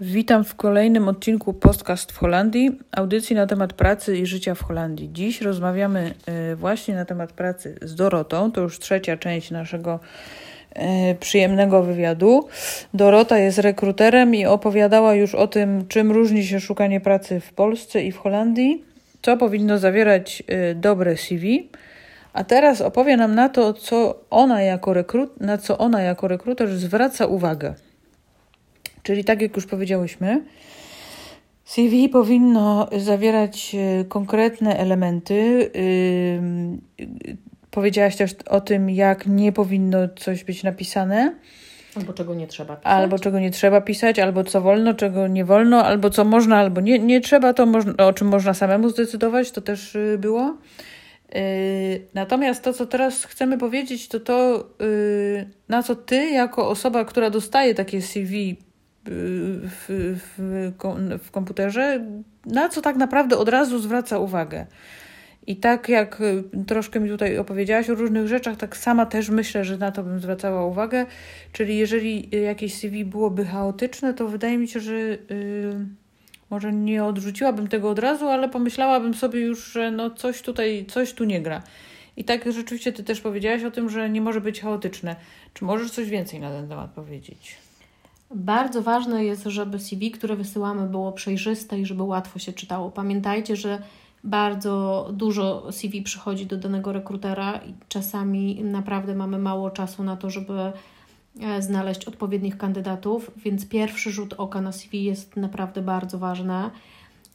Witam w kolejnym odcinku Podcast w Holandii, audycji na temat pracy i życia w Holandii. Dziś rozmawiamy e, właśnie na temat pracy z Dorotą. To już trzecia część naszego e, przyjemnego wywiadu. Dorota jest rekruterem i opowiadała już o tym, czym różni się szukanie pracy w Polsce i w Holandii, co powinno zawierać e, dobre CV. A teraz opowie nam na to, co ona jako rekrut, na co ona jako rekruter zwraca uwagę. Czyli tak jak już powiedziałyśmy, CV powinno zawierać e, konkretne elementy. Powiedziałaś też o tym, jak nie powinno coś być napisane. Albo czego nie trzeba pisać. Albo czego nie trzeba pisać, albo co wolno, czego nie wolno, albo co można, albo nie, nie trzeba, to można, o czym można samemu zdecydować, to też y, było. Natomiast to, co teraz chcemy powiedzieć, to to, na co ty, jako osoba, która dostaje takie CV, w, w, w komputerze, na co tak naprawdę od razu zwraca uwagę. I tak jak y, troszkę mi tutaj opowiedziałaś o różnych rzeczach, tak sama też myślę, że na to bym zwracała uwagę. Czyli jeżeli jakieś CV byłoby chaotyczne, to wydaje mi się, że yy, może nie odrzuciłabym tego od razu, ale pomyślałabym sobie już, że no coś tutaj, coś tu nie gra. I tak rzeczywiście ty też powiedziałaś o tym, że nie może być chaotyczne. Czy możesz coś więcej na ten temat powiedzieć? Bardzo ważne jest, żeby CV, które wysyłamy, było przejrzyste i żeby łatwo się czytało. Pamiętajcie, że bardzo dużo CV przychodzi do danego rekrutera i czasami naprawdę mamy mało czasu na to, żeby e, znaleźć odpowiednich kandydatów, więc pierwszy rzut oka na CV jest naprawdę bardzo ważny.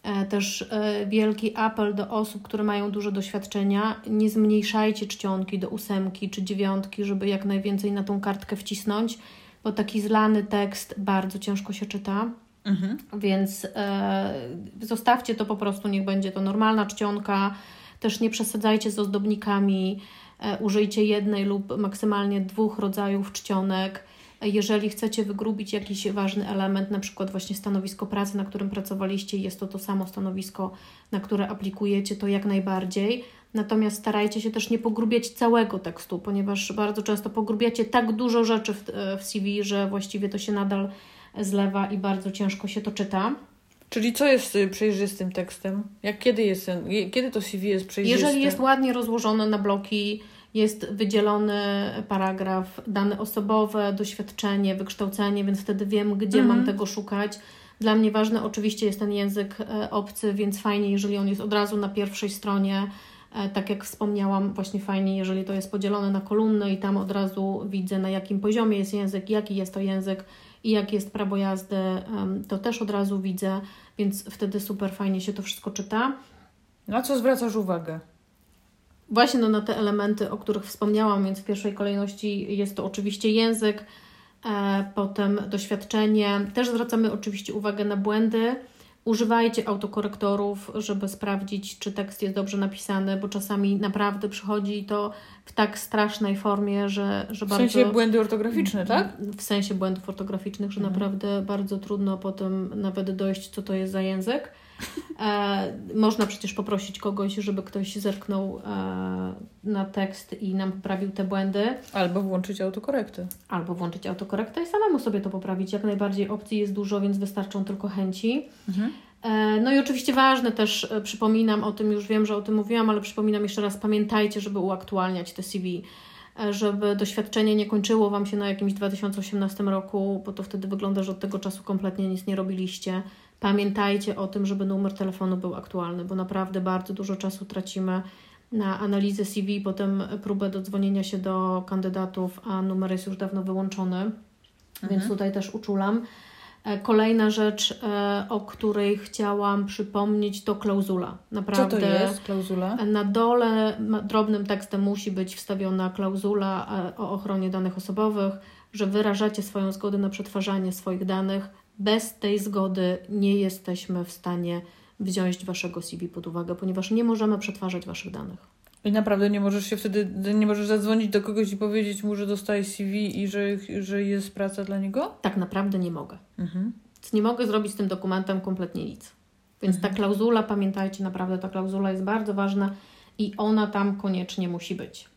E, też e, wielki apel do osób, które mają dużo doświadczenia: nie zmniejszajcie czcionki do ósemki czy dziewiątki, żeby jak najwięcej na tą kartkę wcisnąć bo taki zlany tekst bardzo ciężko się czyta. Mhm. Więc e, zostawcie to po prostu, niech będzie to normalna czcionka. Też nie przesadzajcie z ozdobnikami. E, użyjcie jednej lub maksymalnie dwóch rodzajów czcionek. Jeżeli chcecie wygrubić jakiś ważny element, na przykład właśnie stanowisko pracy, na którym pracowaliście, jest to to samo stanowisko, na które aplikujecie, to jak najbardziej Natomiast starajcie się też nie pogrubiać całego tekstu, ponieważ bardzo często pogrubiacie tak dużo rzeczy w, w CV, że właściwie to się nadal zlewa i bardzo ciężko się to czyta. Czyli co jest y, przejrzystym tekstem? Jak kiedy jest kiedy to CV jest przejrzyste? Jeżeli jest ładnie rozłożone na bloki, jest wydzielony paragraf, dane osobowe, doświadczenie, wykształcenie, więc wtedy wiem, gdzie mhm. mam tego szukać. Dla mnie ważny oczywiście jest ten język e, obcy, więc fajnie, jeżeli on jest od razu na pierwszej stronie E, tak jak wspomniałam, właśnie fajnie, jeżeli to jest podzielone na kolumny i tam od razu widzę, na jakim poziomie jest język, jaki jest to język i jak jest prawo jazdy, to też od razu widzę, więc wtedy super fajnie się to wszystko czyta. Na co zwracasz uwagę? Właśnie no, na te elementy, o których wspomniałam, więc w pierwszej kolejności jest to oczywiście język, e, potem doświadczenie. Też zwracamy oczywiście uwagę na błędy Używajcie autokorektorów, żeby sprawdzić, czy tekst jest dobrze napisany, bo czasami naprawdę przychodzi to w tak strasznej formie, że, że w bardzo. W sensie błędy ortograficzne, tak? W sensie błędów ortograficznych, że mhm. naprawdę bardzo trudno potem nawet dojść, co to jest za język. E, można przecież poprosić kogoś, żeby ktoś zerknął e, na tekst i nam poprawił te błędy. Albo włączyć autokorektę. Albo włączyć autokorektę i samemu sobie to poprawić. Jak najbardziej opcji jest dużo, więc wystarczą tylko chęci. Mhm. E, no i oczywiście ważne też, przypominam o tym, już wiem, że o tym mówiłam, ale przypominam jeszcze raz, pamiętajcie, żeby uaktualniać te CV żeby doświadczenie nie kończyło Wam się na jakimś 2018 roku, bo to wtedy wygląda, że od tego czasu kompletnie nic nie robiliście. Pamiętajcie o tym, żeby numer telefonu był aktualny, bo naprawdę bardzo dużo czasu tracimy na analizę CV, potem próbę dodzwonienia się do kandydatów, a numer jest już dawno wyłączony, mhm. więc tutaj też uczulam. E, kolejna rzecz, e, o której chciałam przypomnieć, to klauzula. Naprawdę. Co to jest klauzula? Na dole drobnym tekstem musi być wstawiona klauzula e, o ochronie danych osobowych, że wyrażacie swoją zgodę na przetwarzanie swoich danych bez tej zgody nie jesteśmy w stanie wziąć Waszego CV pod uwagę, ponieważ nie możemy przetwarzać Waszych danych. I naprawdę nie możesz się wtedy, nie możesz zadzwonić do kogoś i powiedzieć mu, że dostaje CV i że, że jest praca dla niego? Tak naprawdę nie mogę. Mhm. Nie mogę zrobić z tym dokumentem kompletnie nic. Więc mhm. ta klauzula, pamiętajcie, naprawdę ta klauzula jest bardzo ważna i ona tam koniecznie musi być.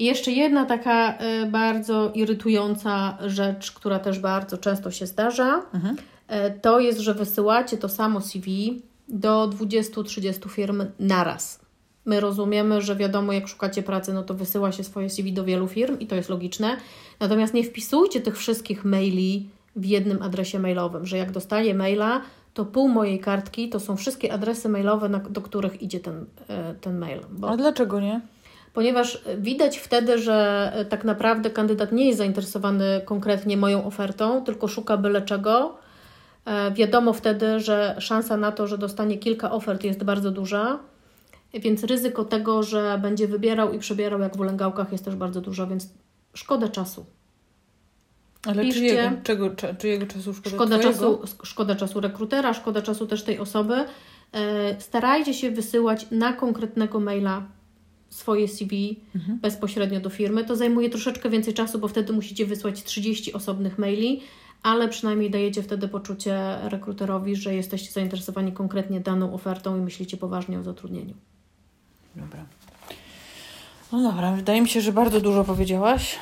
I jeszcze jedna taka y, bardzo irytująca rzecz, która też bardzo często się zdarza, mhm. y, to jest, że wysyłacie to samo CV do 20-30 firm naraz. My rozumiemy, że wiadomo, jak szukacie pracy, no to wysyła się swoje CV do wielu firm i to jest logiczne. Natomiast nie wpisujcie tych wszystkich maili w jednym adresie mailowym, że jak dostaję maila, to pół mojej kartki to są wszystkie adresy mailowe, na, do których idzie ten, e, ten mail. Bo, A dlaczego nie? Ponieważ widać wtedy, że e, tak naprawdę kandydat nie jest zainteresowany konkretnie moją ofertą, tylko szuka byle czego. E, wiadomo wtedy, że szansa na to, że dostanie kilka ofert jest bardzo duża, więc ryzyko tego, że będzie wybierał i przebierał jak w ulęgałkach jest też bardzo dużo, więc szkoda czasu. Ale Piszcie, czyjego, czego, czyjego czasu szkoda szkoda czasu, szkoda czasu rekrutera, szkoda czasu też tej osoby. E, starajcie się wysyłać na konkretnego maila swoje CV mhm. bezpośrednio do firmy. To zajmuje troszeczkę więcej czasu, bo wtedy musicie wysłać 30 osobnych maili, ale przynajmniej dajecie wtedy poczucie rekruterowi, że jesteście zainteresowani konkretnie daną ofertą i myślicie poważnie o zatrudnieniu. Dobra. No dobra, wydaje mi się, że bardzo dużo powiedziałaś.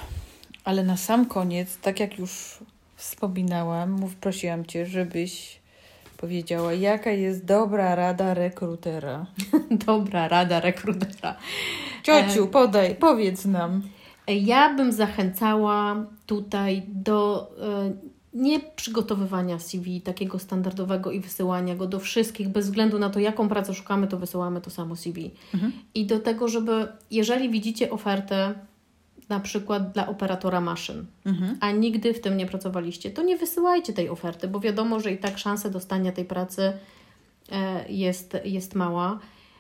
Ale na sam koniec, tak jak już wspominałam, mów, prosiłam Cię, żebyś powiedziała, jaka jest dobra rada rekrutera. dobra rada rekrutera. Ciociu, e... podaj, powiedz nam. Ja bym zachęcała tutaj do e, nie przygotowywania CV takiego standardowego i wysyłania go do wszystkich, bez względu na to, jaką pracę szukamy, to wysyłamy to samo CV. Mhm. I do tego, żeby, jeżeli widzicie ofertę, na przykład dla operatora maszyn, mhm. a nigdy w tym nie pracowaliście, to nie wysyłajcie tej oferty, bo wiadomo, że i tak szansa dostania tej pracy e, jest, jest mała.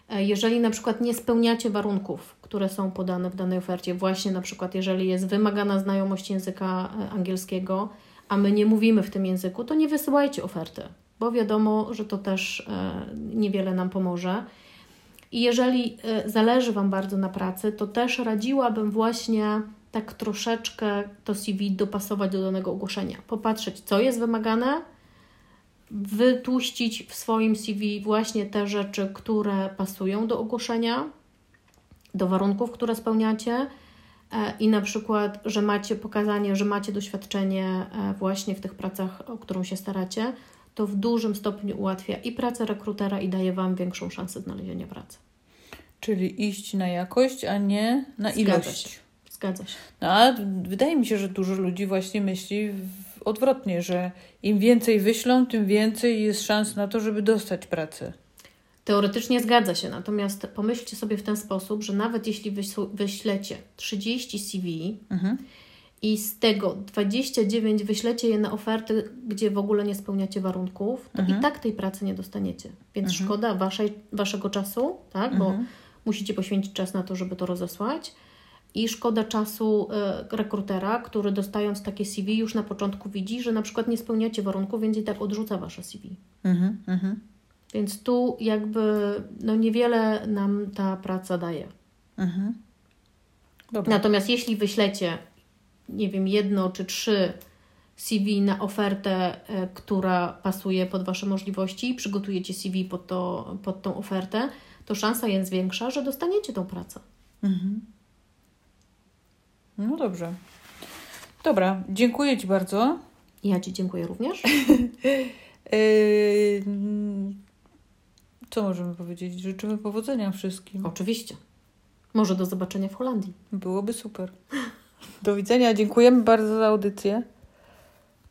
E, jeżeli na przykład nie spełniacie warunków, które są podane w danej ofercie, właśnie na przykład jeżeli jest wymagana znajomość języka e, angielskiego, a my nie mówimy w tym języku, to nie wysyłajcie oferty, bo wiadomo, że to też niewiele nam pomoże. I jeżeli y, zależy Wam bardzo na pracy, to też radziłabym właśnie tak troszeczkę to CV dopasować do danego ogłoszenia. Popatrzeć, co jest wymagane, wytłuścić w swoim CV właśnie te rzeczy, które pasują do ogłoszenia, do warunków, które spełniacie e, i na przykład, że macie pokazanie, że macie doświadczenie e, właśnie w tych pracach, o którą się staracie, to w dużym stopniu ułatwia i pracę rekrutera i daje Wam większą szansę znalezienia pracy. Czyli iść na jakość, a nie na Zgadza ilość. Się. Zgadza się. No, a wydaje mi się, że dużo ludzi właśnie myśli odwrotnie, że im więcej wyślą, tym więcej jest szans na to, żeby dostać pracę. Teoretycznie zgadza się, natomiast pomyślcie sobie w ten sposób, że nawet jeśli wyślecie 30 CV, mhm i z tego 29 wyślecie je na oferty, gdzie w ogóle nie spełniacie warunków, to mhm. i tak tej pracy nie dostaniecie. Więc mhm. szkoda waszej, waszego czasu, tak? Mhm. bo musicie poświęcić czas na to, żeby to rozesłać. I szkoda czasu y, rekrutera, który dostając takie CV już na początku widzi, że na przykład nie spełniacie warunków, więc i tak odrzuca wasze CV. Mhm, mhm. Więc tu jakby no niewiele nam ta praca daje. Mhm. Natomiast jeśli wyślecie nie wiem, jedno czy trzy CV na ofertę, e, która pasuje pod Wasze możliwości, przygotujecie CV pod, to, pod tą ofertę, to szansa jest większa, że dostaniecie tą pracę. Mhm. No dobrze. Dobra, dziękuję Ci bardzo. Ja Ci dziękuję również. Yy, co możemy powiedzieć? Życzymy powodzenia wszystkim. Oczywiście. Może do zobaczenia w Holandii. Byłoby super. Do widzenia. Dziękujemy bardzo za audycję.